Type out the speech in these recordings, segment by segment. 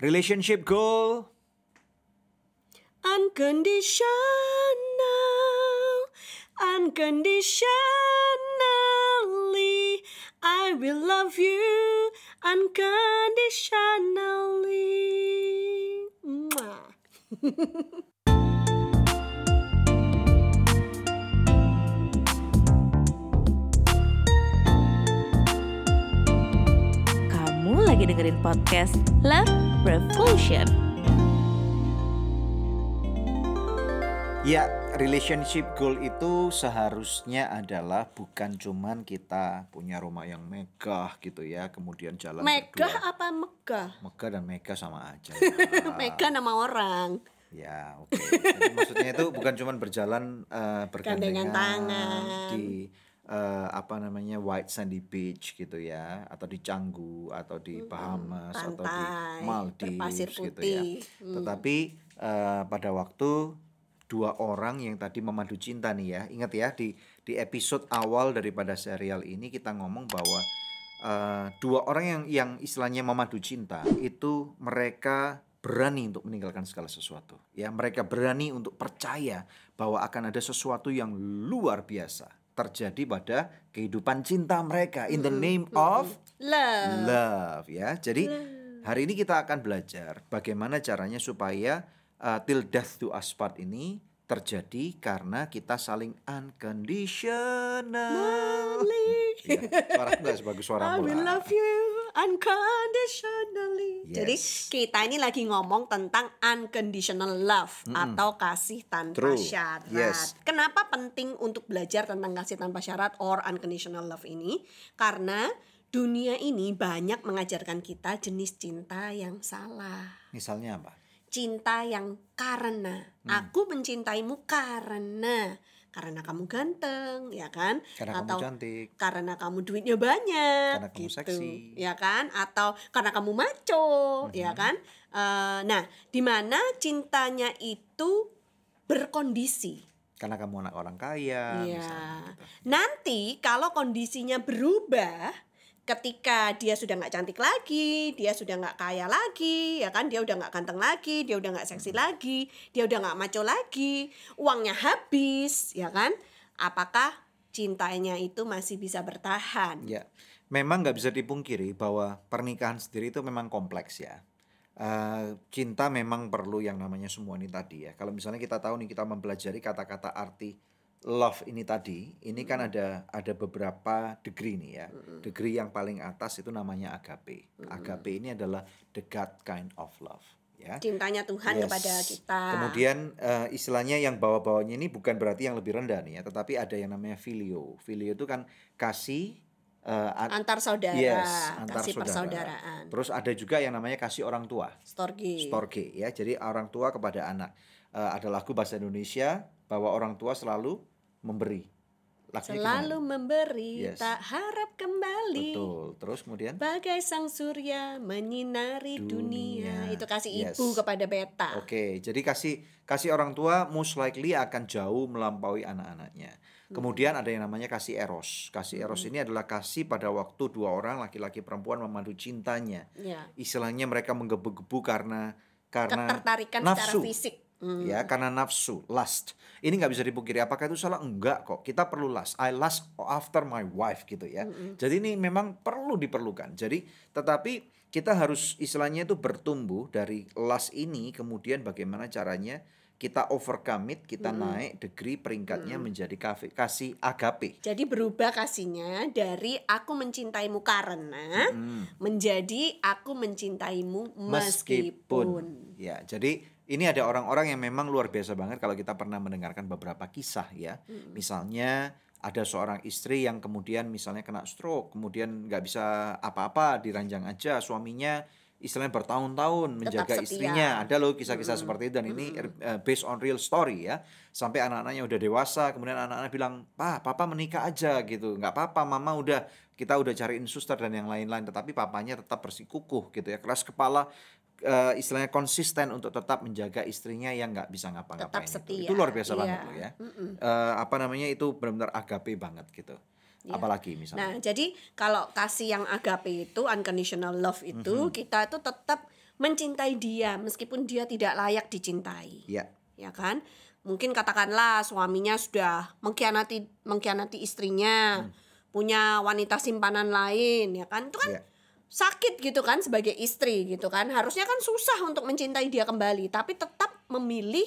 Relationship goal. Unconditional, unconditionally, I will love you unconditionally. Mwah. Kamu lagi dengerin podcast Love Revolution. Ya, relationship goal itu seharusnya adalah bukan cuman kita punya rumah yang megah gitu ya, kemudian jalan Megah berdua. apa megah? Megah dan mega sama aja. Megah nama orang. Ya, oke. Jadi maksudnya itu bukan cuman berjalan eh, bergandengan Gandengan tangan. di eh, apa namanya White Sandy Beach gitu ya, atau di Canggu atau di Bahamas atau di pantai, Maldives gitu ya. Hmm. Tetapi eh, pada waktu dua orang yang tadi memadu cinta nih ya, ingat ya di di episode awal daripada serial ini kita ngomong bahwa eh, dua orang yang yang istilahnya memadu cinta itu mereka berani untuk meninggalkan segala sesuatu. Ya, mereka berani untuk percaya bahwa akan ada sesuatu yang luar biasa terjadi pada kehidupan cinta mereka in the name of Love. love ya. Jadi hari ini kita akan belajar bagaimana caranya supaya uh, till death do us part ini terjadi karena kita saling unconditional. Ya, suara aku nggak sebagus suara I will love you unconditionally. Jadi Yes. kita ini lagi ngomong tentang unconditional love atau kasih tanpa True. syarat. Yes. Kenapa penting untuk belajar tentang kasih tanpa syarat or unconditional love ini? Karena dunia ini banyak mengajarkan kita jenis cinta yang salah. Misalnya apa? Cinta yang karena Hmm. aku mencintaimu karena karena kamu ganteng, ya kan? Karena kamu cantik. karena kamu duitnya banyak Karena kamu gitu seksi. ya kan atau karena kamu maco Mhm. ya kan Eh, nah di mana cintanya itu berkondisi Karena kamu anak orang kaya. Iya. misalnya gitu. nanti kalau kondisinya berubah ketika dia sudah nggak cantik lagi, dia sudah nggak kaya lagi, ya kan? Dia udah nggak ganteng lagi, dia udah nggak seksi lagi, dia udah nggak maco lagi, uangnya habis, ya kan? Apakah cintanya itu masih bisa bertahan? Ya, memang nggak bisa dipungkiri bahwa pernikahan sendiri itu memang kompleks ya. Eh, cinta memang perlu yang namanya semua ini tadi ya. Kalau misalnya kita tahu nih kita mempelajari kata-kata arti love ini tadi, ini kan ada ada beberapa degree nih ya. Degree yang paling atas itu namanya agape. Agape ini adalah the God kind of love ya. Cintanya Tuhan Yes. kepada kita. Kemudian eh, istilahnya yang bawah-bawahnya ini bukan berarti yang lebih rendah nih ya, tetapi ada yang namanya filio. Filio itu kan kasih an- antar saudara, Yes, antar kasih saudara. persaudaraan. Terus ada juga yang namanya kasih orang tua, Storge. storge ya. Jadi orang tua kepada anak. Eh, ada lagu bahasa Indonesia bahwa orang tua selalu memberi. Lagunya Selalu gimana? memberi, Yes. tak harap kembali. Betul. Terus kemudian Bagai sang surya menyinari dunia. Dunia. Itu kasih Yes. ibu kepada beta. Oke, jadi kasih kasih orang tua most likely akan jauh melampaui anak-anaknya. Kemudian ada yang namanya kasih eros. Kasih eros ini adalah kasih pada waktu dua orang laki-laki perempuan memadu cintanya. Ya. Istilahnya mereka menggebu-gebu karena karena Ketertarikan secara nafsu. fisik. Hmm. Ya, karena nafsu, lust. Ini nggak bisa dipungkiri. Apakah itu salah? Enggak kok. Kita perlu lust. I lust after my wife gitu ya. Jadi ini memang perlu diperlukan. Jadi tetapi kita harus istilahnya itu bertumbuh dari lust ini kemudian bagaimana caranya kita overcome it, kita naik degree peringkatnya menjadi kafe- kasih agape. Jadi berubah kasihnya dari aku mencintaimu karena menjadi aku mencintaimu meskipun. Ya, jadi ini ada orang-orang yang memang luar biasa banget kalau kita pernah mendengarkan beberapa kisah ya. Misalnya ada seorang istri yang kemudian misalnya kena stroke, kemudian nggak bisa apa-apa, diranjang aja suaminya istilahnya bertahun-tahun menjaga istrinya. Ada loh kisah-kisah seperti itu dan ini uh, based on real story ya. Sampai anak-anaknya udah dewasa, kemudian anak-anak bilang, "Pak, papa menikah aja gitu. nggak apa-apa, mama udah kita udah cariin suster dan yang lain-lain." Tetapi papanya tetap bersikukuh gitu ya, keras kepala eh, istilahnya konsisten untuk tetap menjaga istrinya yang nggak bisa ngapa-ngapain. Tetap itu. setia, Itu luar biasa iya. banget loh ya. Eh, apa namanya itu benar-benar agape banget gitu. Iya. Apalagi misalnya. Nah, jadi kalau kasih yang agape itu unconditional love itu Mhm. kita itu tetap mencintai dia meskipun dia tidak layak dicintai Ya. ya kan mungkin katakanlah suaminya sudah mengkhianati mengkhianati istrinya punya wanita simpanan lain ya kan itu kan Ya. Sakit gitu kan sebagai istri gitu kan. Harusnya kan susah untuk mencintai dia kembali tapi tetap memilih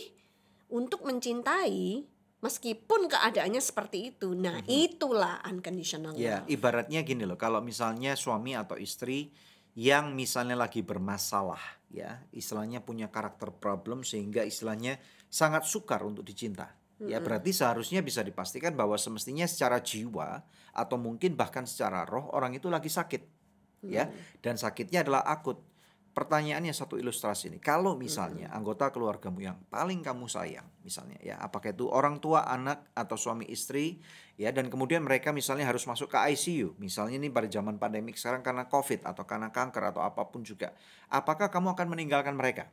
untuk mencintai meskipun keadaannya seperti itu. Nah itulah unconditional Ya, love. ibaratnya gini loh, kalau misalnya suami atau istri yang misalnya lagi bermasalah, ya, istilahnya punya karakter problem sehingga istilahnya sangat sukar untuk dicinta. Ya, berarti seharusnya bisa dipastikan bahwa semestinya secara jiwa atau mungkin bahkan secara roh orang itu lagi sakit. Ya, dan sakitnya adalah akut. Pertanyaannya satu ilustrasi ini. Kalau misalnya anggota keluargamu yang paling kamu sayang, misalnya ya, apakah itu orang tua, anak atau suami istri, ya, dan kemudian mereka misalnya harus masuk ke ICU, misalnya ini pada zaman pandemik sekarang karena COVID atau karena kanker atau apa pun juga, apakah kamu akan meninggalkan mereka?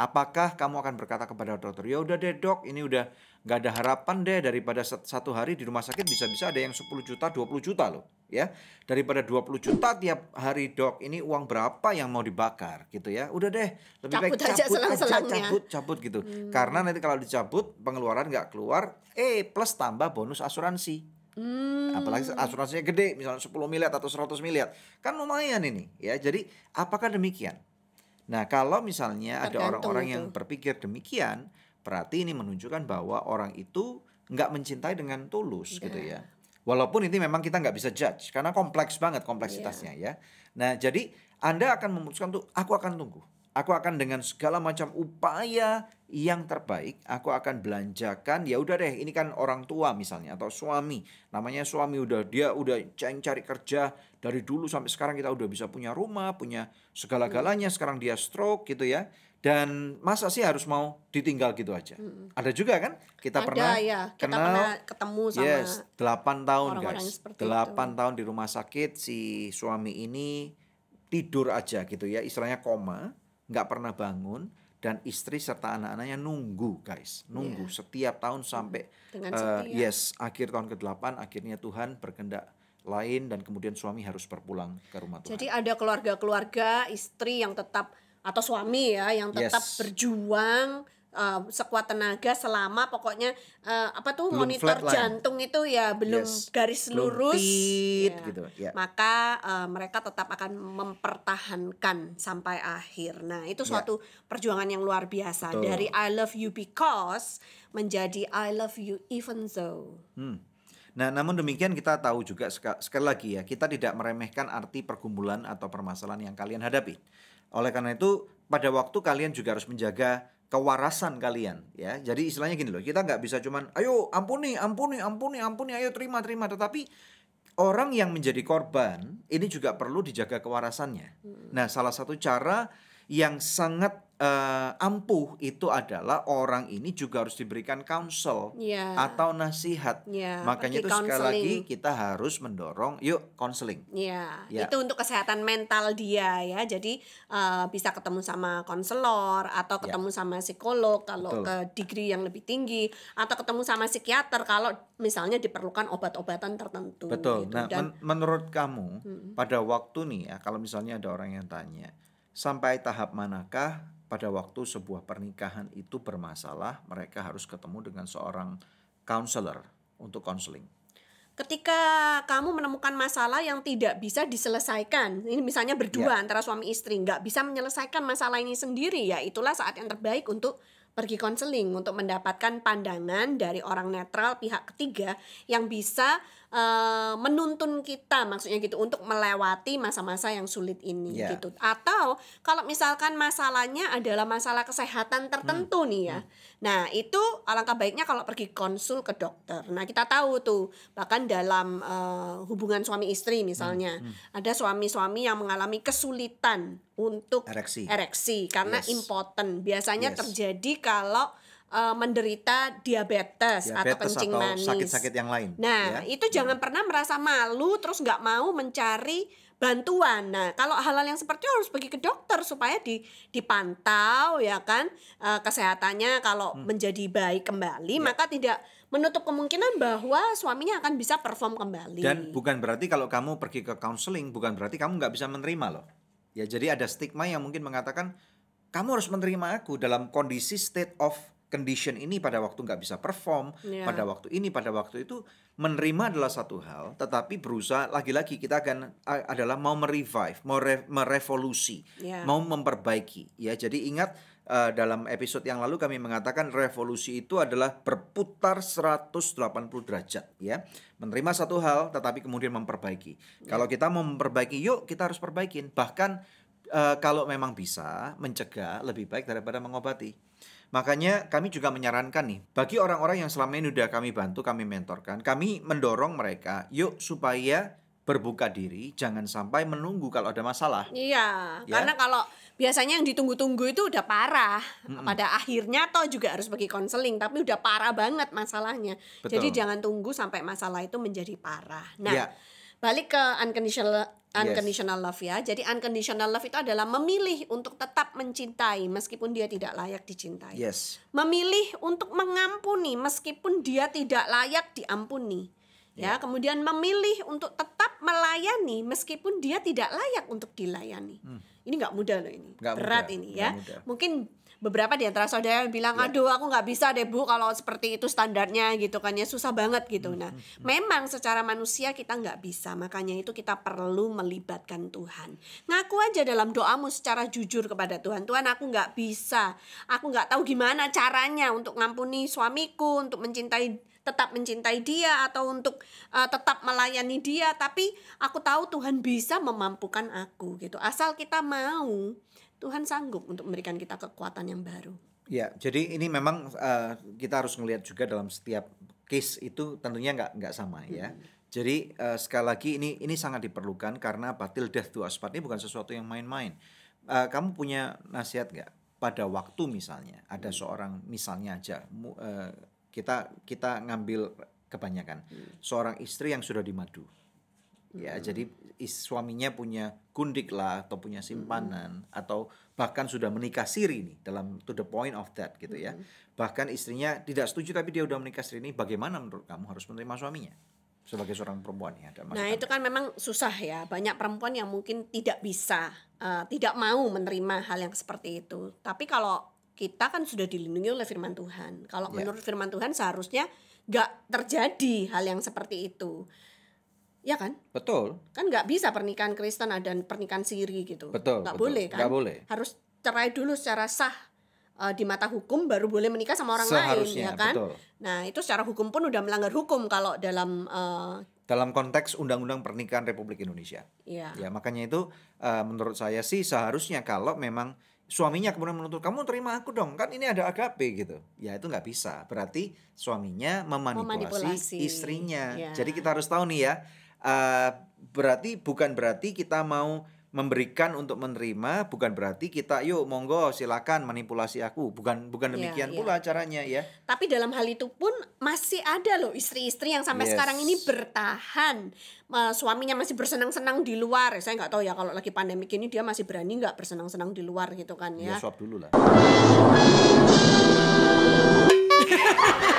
Apakah kamu akan berkata kepada dokter, ya udah deh dok, ini udah nggak ada harapan deh daripada sat- satu hari di rumah sakit bisa-bisa ada yang 10 juta, 20 juta loh, ya. Daripada 20 juta tiap hari dok, ini uang berapa yang mau dibakar gitu ya. Udah deh, lebih baik Cabut aja cabut aja, selang-selangnya. cabut, cabut gitu. Karena nanti kalau dicabut pengeluaran nggak keluar, eh plus tambah bonus asuransi. Hmm. Apalagi asuransinya gede, misalnya 10 miliar atau 100 miliar. Kan lumayan ini, ya. Jadi, apakah demikian? Nah, kalau misalnya ada orang-orang itu. yang berpikir demikian, berarti ini menunjukkan bahwa orang itu nggak mencintai dengan tulus gitu ya. Walaupun itu memang kita nggak bisa judge karena kompleks banget kompleksitasnya ya. Nah, jadi Anda akan memutuskan tuh aku akan tunggu. Aku akan dengan segala macam upaya yang terbaik, aku akan belanjakan. Ya udah deh, ini kan orang tua misalnya atau suami. Namanya suami udah dia udah ceng cari kerja dari dulu sampai sekarang kita udah bisa punya rumah, punya segala-galanya. Sekarang dia stroke gitu ya. Dan masa sih harus mau ditinggal gitu aja? Ada juga kan? Kita Ada pernah ya, kita kenal pernah ketemu sama Yes, 8 tahun orang-orang guys. seperti 8 tahun di rumah sakit si suami ini tidur aja gitu ya, istilahnya koma, nggak pernah bangun dan istri serta anak-anaknya nunggu guys, nunggu setiap tahun sampai. Dengan setia. yes, akhir tahun ke-8 akhirnya Tuhan berkehendak lain dan kemudian suami harus berpulang ke rumah Tuhan. Jadi ada keluarga-keluarga istri yang tetap atau suami ya yang tetap Yes. berjuang uh, sekuat tenaga selama pokoknya uh, apa tuh Belum monitor flatline. jantung itu ya belum Yes. garis Belum lurus tit ya. gitu, ya. maka uh, mereka tetap akan mempertahankan sampai akhir. Nah itu suatu perjuangan yang luar biasa Ya. Betul. dari I love you because menjadi I love you even though. Hmm. Nah, namun demikian kita tahu juga seka- sekali lagi ya, kita tidak meremehkan arti pergumulan atau permasalahan yang kalian hadapi. Oleh karena itu, pada waktu kalian juga harus menjaga kewarasan kalian ya. Jadi istilahnya gini loh, kita nggak bisa cuman ayo ampuni, ampuni, ampuni, ampuni, ayo terima, terima. Tetapi orang yang menjadi korban ini juga perlu dijaga kewarasannya. Nah, salah satu cara yang sangat eh, ampuh itu adalah orang ini juga harus diberikan counsel Ya. atau nasihat. Ya, Makanya itu sekali lagi counseling. kita harus mendorong yuk konseling. Ya, Ya. itu untuk kesehatan mental dia ya. Jadi eh, bisa ketemu sama konselor atau Ya. ketemu sama psikolog kalau Betul. ke degree yang lebih tinggi atau ketemu sama psikiater kalau misalnya diperlukan obat-obatan tertentu. Betul. gitu. Nah, Dan men- menurut kamu pada waktu nih ya kalau misalnya ada orang yang tanya, sampai tahap manakah pada waktu sebuah pernikahan itu bermasalah, mereka harus ketemu dengan seorang counselor untuk konseling. ketika kamu menemukan masalah yang tidak bisa diselesaikan, ini misalnya berdua Ya. antara suami istri nggak bisa menyelesaikan masalah ini sendiri, ya itulah saat yang terbaik untuk pergi konseling untuk mendapatkan pandangan dari orang netral pihak ketiga yang bisa eh, menuntun kita maksudnya gitu untuk melewati masa-masa yang sulit ini Ya. gitu atau kalau misalkan masalahnya adalah masalah kesehatan tertentu Hmm. nih ya nah itu alangkah baiknya kalau pergi konsul ke dokter nah kita tahu tuh bahkan dalam eh, hubungan suami istri misalnya Hmm, ada suami-suami yang mengalami kesulitan untuk Ereksi. ereksi karena Yes. impoten biasanya Yes. terjadi kalau eh, menderita diabetes, atau Diabetes kencing atau manis. sakit-sakit yang lain. Nah, ya. itu jangan pernah merasa malu terus nggak mau mencari bantuan. Nah, kalau hal-hal yang seperti itu harus pergi ke dokter supaya di dipantau ya kan eh, kesehatannya kalau Hmm. menjadi baik kembali Ya. maka tidak menutup kemungkinan bahwa suaminya akan bisa perform kembali. Dan bukan berarti kalau kamu pergi ke counseling bukan berarti kamu nggak bisa menerima loh. Ya, jadi ada stigma yang mungkin mengatakan kamu harus menerima aku dalam kondisi state of condition ini pada waktu nggak bisa perform, Iya. pada waktu ini, pada waktu itu menerima adalah satu hal, tetapi berusaha lagi-lagi kita akan adalah mau merevive, mau re- merevolusi, Iya. mau memperbaiki. Ya, jadi ingat eh, dalam episode yang lalu kami mengatakan revolusi itu adalah berputar 180 derajat, ya. Menerima satu hal tetapi kemudian memperbaiki. Kalau kita mau memperbaiki, yuk kita harus perbaikin. Bahkan eh, kalau memang bisa mencegah lebih baik daripada mengobati. Makanya kami juga menyarankan nih bagi orang-orang yang selama ini udah kami bantu, kami mentorkan, kami mendorong mereka yuk supaya berbuka diri, jangan sampai menunggu kalau ada masalah. Iya, Ya. karena kalau biasanya yang ditunggu-tunggu itu udah parah. Pada akhirnya toh juga harus pergi konseling, tapi udah parah banget masalahnya. Betul. Jadi jangan tunggu sampai masalah itu menjadi parah. Nah, Iya. Balik ke unconditional unconditional love ya. Jadi unconditional love itu adalah memilih untuk tetap mencintai meskipun dia tidak layak dicintai. Yes. Memilih untuk mengampuni meskipun dia tidak layak diampuni. Ya, kemudian memilih untuk tetap melayani meskipun dia tidak layak untuk dilayani. Ini nggak mudah loh ini, Hmm. Nggak berat mudah, ini ya. mudah. Mungkin beberapa di antara saudara yang bilang, Ya. aduh aku nggak bisa deh bu kalau seperti itu standarnya gitu kan ya susah banget Hmm, gitu. Nah, memang secara manusia kita nggak bisa, makanya itu kita perlu melibatkan Tuhan. Ngaku aja dalam doamu secara jujur kepada Tuhan. Tuhan aku nggak bisa, aku nggak tahu gimana caranya untuk ngampuni suamiku, untuk mencintai tetap mencintai dia atau untuk uh, tetap melayani dia tapi aku tahu Tuhan bisa memampukan aku gitu asal kita mau Tuhan sanggup untuk memberikan kita kekuatan yang baru Ya, jadi ini memang eh, kita harus melihat juga dalam setiap case itu tentunya nggak nggak sama ya. Jadi eh, sekali lagi ini ini sangat diperlukan karena batil death to us part ini bukan sesuatu yang main-main. Eh, kamu punya nasihat nggak pada waktu misalnya ada seorang misalnya aja mu- eh, kita kita ngambil kebanyakan seorang istri yang sudah dimadu. Ya, jadi is- suaminya punya gundik lah atau punya simpanan atau bahkan sudah menikah siri nih dalam to the point of that gitu ya. Bahkan istrinya tidak setuju tapi dia udah menikah siri ini bagaimana menurut kamu harus menerima suaminya sebagai seorang perempuan ya ada Nah itu kan memang susah ya banyak perempuan yang mungkin tidak bisa eh, tidak mau menerima hal yang seperti itu. Tapi kalau kita kan sudah dilindungi oleh firman Tuhan. Kalau Ya. menurut firman Tuhan seharusnya nggak terjadi hal yang seperti itu. Ya kan? betul Kan nggak bisa pernikahan Kristen dan pernikahan siri gitu. Betul, Nggak betul. boleh kan? Nggak boleh. Harus cerai dulu secara sah eh, di mata hukum baru boleh menikah sama orang lain Seharusnya, ya kan? betul. Nah itu secara hukum pun udah melanggar hukum kalau dalam eh, dalam konteks undang-undang pernikahan Republik Indonesia. ya Ya, makanya itu eh, menurut saya sih seharusnya kalau memang suaminya kemudian menuntut kamu terima aku dong kan ini ada agape gitu ya itu nggak bisa berarti suaminya memanipulasi, Memanipulasi. istrinya Ya. jadi kita harus tahu nih ya eh, berarti bukan berarti kita mau memberikan untuk menerima bukan berarti kita yuk monggo silakan manipulasi aku bukan bukan Ya, demikian ya. pula caranya ya Tapi dalam hal itu pun masih ada loh istri-istri yang sampai Yes. sekarang ini bertahan. Eh, suaminya masih bersenang-senang di luar. Saya nggak tahu ya kalau lagi pandemi ini dia masih berani nggak bersenang-senang di luar gitu kan ya ya. swab dulu lah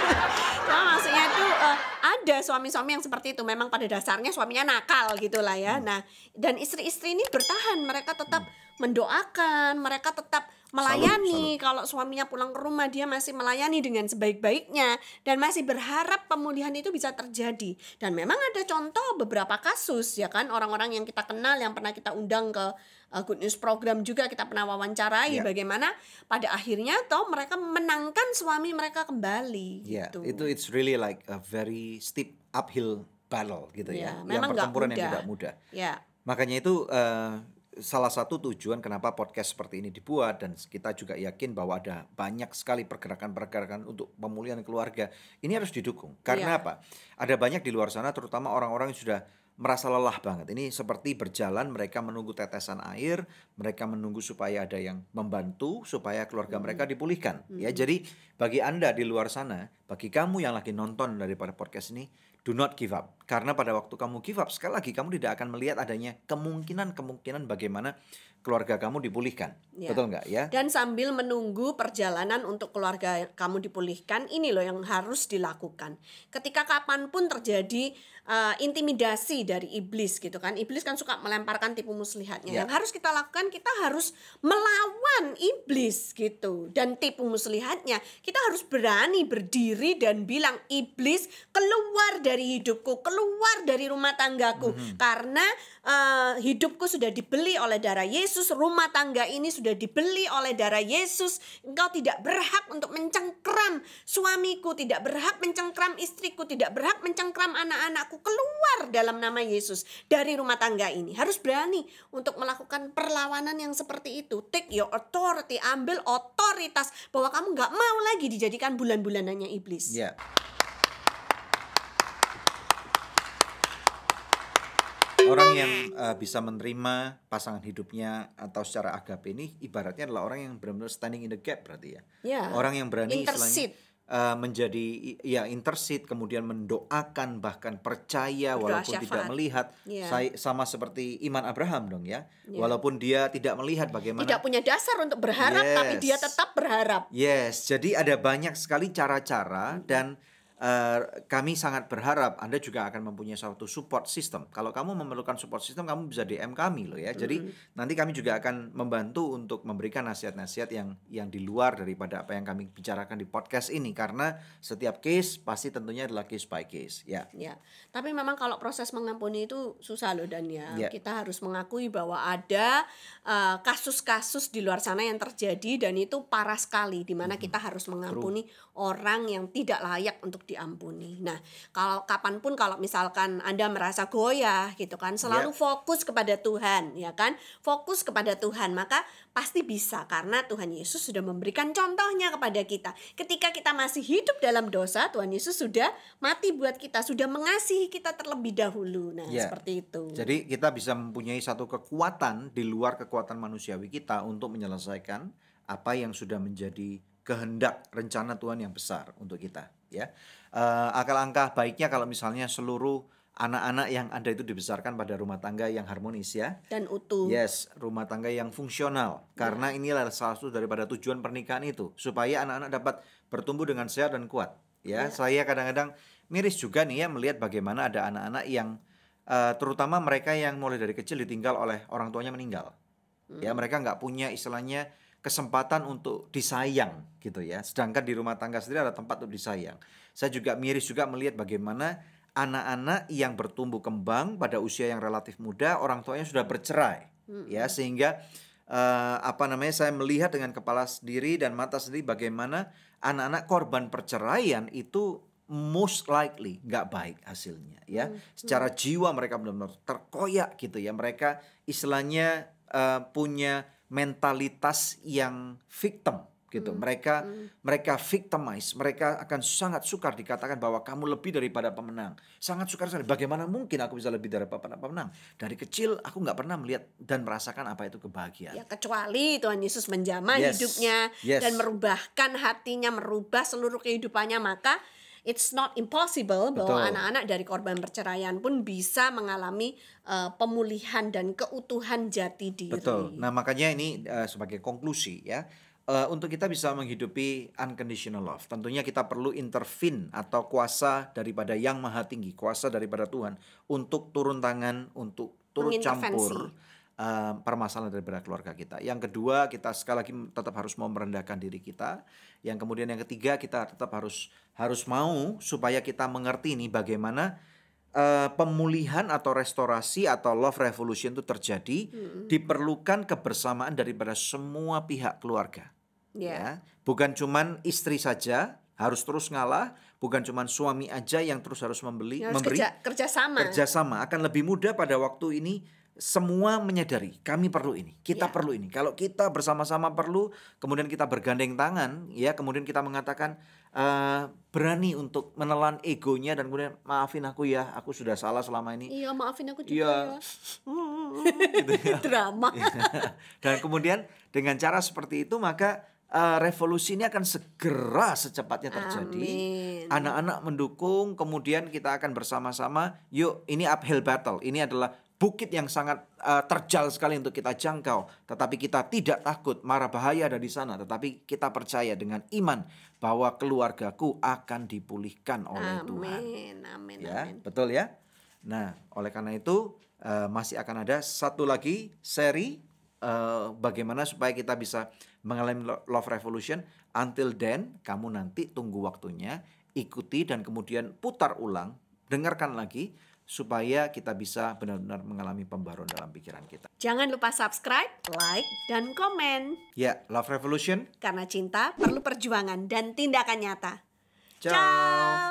ada suami-suami yang seperti itu. Memang pada dasarnya suaminya nakal gitulah ya. Hmm. Nah, dan istri-istri ini bertahan. Mereka tetap mendoakan, mereka tetap melayani. Kalau suaminya pulang ke rumah dia masih melayani dengan sebaik-baiknya dan masih berharap pemulihan itu bisa terjadi. Dan memang ada contoh beberapa kasus ya kan orang-orang yang kita kenal yang pernah kita undang ke uh, Good News program juga kita pernah wawancarai Ya. bagaimana pada akhirnya toh mereka menangkan suami mereka kembali Ya, gitu. itu it's really like a very steep uphill battle gitu ya. Ya, yang memang nggak pertempuran yang tidak mudah. Ya. Makanya itu eh, salah satu tujuan kenapa podcast seperti ini dibuat dan kita juga yakin bahwa ada banyak sekali pergerakan-pergerakan untuk pemulihan keluarga. Ini harus didukung. Karena Iya. apa? Ada banyak di luar sana terutama orang-orang yang sudah merasa lelah banget. Ini seperti berjalan mereka menunggu tetesan air, mereka menunggu supaya ada yang membantu supaya keluarga mereka dipulihkan. Ya, jadi bagi Anda di luar sana, bagi kamu yang lagi nonton daripada podcast ini, do not give up. Karena pada waktu kamu give up, sekali lagi kamu tidak akan melihat adanya kemungkinan-kemungkinan bagaimana keluarga kamu dipulihkan. Ya. Betul nggak ya? Dan sambil menunggu perjalanan untuk keluarga kamu dipulihkan, ini loh yang harus dilakukan. Ketika kapan pun terjadi uh, intimidasi dari iblis gitu kan, iblis kan suka melemparkan tipu muslihatnya. Ya. Yang harus kita lakukan, kita harus melawan iblis gitu. Dan tipu muslihatnya, kita harus berani berdiri dan bilang, iblis keluar dari hidupku, keluar dari rumah tanggaku, karena uh, hidupku sudah dibeli oleh darah Yesus, rumah tangga ini sudah dibeli oleh darah Yesus. Engkau tidak berhak untuk mencengkram suamiku, tidak berhak mencengkram istriku, tidak berhak mencengkram anak-anakku. Keluar dalam nama Yesus dari rumah tangga ini. Harus berani untuk melakukan perlawanan yang seperti itu. Take your authority, ambil otoritas bahwa kamu nggak mau lagi dijadikan bulan-bulanannya iblis. Ya. Orang yang uh, bisa menerima pasangan hidupnya atau secara agape ini ibaratnya adalah orang yang benar-benar standing in the gap berarti ya. Ya. Orang yang berani Intercede. istilahnya uh, menjadi ya intercede kemudian mendoakan bahkan percaya Berdoa walaupun tidak syafaat. melihat. Saya- sama seperti iman Abraham dong ya. Iya. Walaupun dia tidak melihat bagaimana Tidak punya dasar untuk berharap, tapi dia Yes. tetap berharap. Yes, jadi ada banyak sekali cara-cara dan eh, kami sangat berharap Anda juga akan mempunyai suatu support system. Kalau kamu memerlukan support system, kamu bisa DM kami loh ya. Jadi nanti kami juga akan membantu untuk memberikan nasihat-nasihat yang yang di luar daripada apa yang kami bicarakan di podcast ini karena setiap case pasti tentunya adalah case by case ya. Ya, tapi memang kalau proses mengampuni itu susah loh dan ya Ya. kita harus mengakui bahwa ada eh, kasus-kasus di luar sana yang terjadi dan itu parah sekali di mana kita harus mengampuni orang yang tidak layak untuk diampuni. Nah, kalau kapan pun kalau misalkan Anda merasa goyah gitu kan, selalu Ya. fokus kepada Tuhan, ya kan? Fokus kepada Tuhan, maka pasti bisa karena Tuhan Yesus sudah memberikan contohnya kepada kita. Ketika kita masih hidup dalam dosa, Tuhan Yesus sudah mati buat kita, sudah mengasihi kita terlebih dahulu. Nah, Ya. seperti itu. Jadi kita bisa mempunyai satu kekuatan di luar kekuatan manusiawi kita untuk menyelesaikan apa yang sudah menjadi kehendak rencana Tuhan yang besar untuk kita ya. Eh, akal angka baiknya kalau misalnya seluruh anak-anak yang ada itu dibesarkan pada rumah tangga yang harmonis ya. dan utuh. Yes, rumah tangga yang fungsional. Karena inilah salah satu daripada tujuan pernikahan itu, supaya anak-anak dapat bertumbuh dengan sehat dan kuat. Ya, saya kadang-kadang miris juga nih ya melihat bagaimana ada anak-anak yang eh, terutama mereka yang mulai dari kecil ditinggal oleh orang tuanya meninggal. Ya, mereka nggak punya istilahnya kesempatan untuk disayang gitu ya. Sedangkan di rumah tangga sendiri ada tempat untuk disayang. Saya juga miris juga melihat bagaimana anak-anak yang bertumbuh kembang pada usia yang relatif muda, orang tuanya sudah bercerai. Ya, sehingga eh, apa namanya saya melihat dengan kepala sendiri dan mata sendiri bagaimana anak-anak korban perceraian itu most likely nggak baik hasilnya ya. Secara jiwa mereka benar-benar terkoyak gitu ya. Mereka istilahnya eh, punya mentalitas yang victim gitu mereka mereka victimize mereka akan sangat sukar dikatakan bahwa kamu lebih daripada pemenang sangat sukar sekali bagaimana mungkin aku bisa lebih daripada pemenang dari kecil aku nggak pernah melihat dan merasakan apa itu kebahagiaan Ya kecuali Tuhan Yesus menjamah Yes. hidupnya Yes. dan merubahkan hatinya, merubah seluruh kehidupannya, maka it's not impossible bahwa anak-anak dari korban perceraian pun bisa mengalami eh, pemulihan dan keutuhan jati diri. Betul. Nah, makanya ini eh, sebagai konklusi ya. Eh, untuk kita bisa menghidupi unconditional love, tentunya kita perlu intervene atau kuasa daripada yang maha tinggi, kuasa daripada Tuhan untuk turun tangan, untuk turut Mengintervensi. campur eh, permasalahan daripada keluarga kita. Yang kedua, kita sekali lagi tetap harus mau merendahkan diri kita. Yang kemudian yang ketiga, kita tetap harus harus mau supaya kita mengerti nih bagaimana eh, pemulihan atau restorasi atau love revolution itu terjadi diperlukan kebersamaan daripada semua pihak keluarga. Ya. Ya, bukan cuman istri saja harus terus ngalah, bukan cuman suami aja yang terus harus membeli, Harus memberi kerja kerjasama. kerjasama akan lebih mudah pada waktu ini semua menyadari kami perlu ini kita Ya. perlu ini kalau kita bersama-sama perlu kemudian kita bergandeng tangan ya kemudian kita mengatakan eh, berani untuk menelan egonya dan kemudian maafin aku ya aku sudah salah selama ini Iya maafin aku juga Iya. ya. gitu ya. Drama. dan kemudian dengan cara seperti itu maka eh, revolusi ini akan segera secepatnya terjadi. Amin. Anak-anak mendukung, kemudian kita akan bersama-sama. Yuk, ini uphill battle. Ini adalah bukit yang sangat eh, terjal sekali untuk kita jangkau. Tetapi kita tidak takut, marah bahaya ada di sana. Tetapi kita percaya dengan iman bahwa keluargaku akan dipulihkan oleh Tuhan. Amin, amin, Ya, amin. betul ya. Nah, oleh karena itu eh, masih akan ada satu lagi seri eh, bagaimana supaya kita bisa mengalami lo- love revolution. Until then, kamu nanti tunggu waktunya, ikuti dan kemudian putar ulang, dengarkan lagi supaya kita bisa benar-benar mengalami pembaruan dalam pikiran kita. Jangan lupa subscribe, like, dan komen. Ya, love revolution. Karena cinta perlu perjuangan dan tindakan nyata. Ciao. Ciao.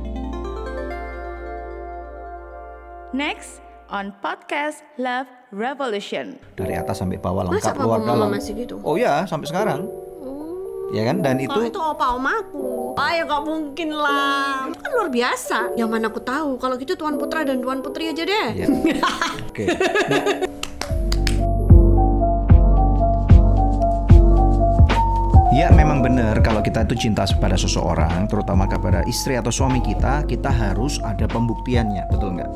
Next on podcast Love Revolution. Dari atas sampai bawah Masa lengkap luar papa dalam. mama masih gitu? Oh ya, sampai sekarang. Ya kan? Dan itu Kalau itu opa omaku. Ah ya gak mungkin lah. Itu kan luar biasa. Yang mana aku tahu. Kalau gitu Tuan Putra dan Tuan Putri aja deh. Ya. Oke. Nah, Ya memang benar kalau kita itu cinta kepada seseorang, terutama kepada istri atau suami kita, kita harus ada pembuktiannya, betul nggak?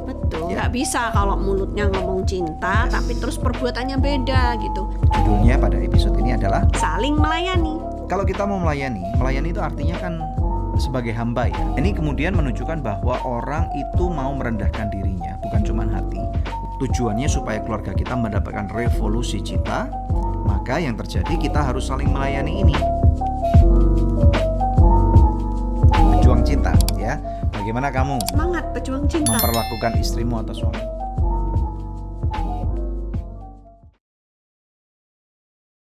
Nggak bisa kalau mulutnya ngomong cinta, tapi terus perbuatannya beda gitu. Judulnya pada episode ini adalah Saling melayani. kalau kita mau melayani, melayani itu artinya kan sebagai hamba ya. Ini kemudian menunjukkan bahwa orang itu mau merendahkan dirinya, bukan cuma hati. Tujuannya supaya keluarga kita mendapatkan revolusi cinta, maka yang terjadi kita harus saling melayani ini. Berjuang cinta ya. Bagaimana kamu Semangat pejuang cinta. memperlakukan istrimu atau suamimu?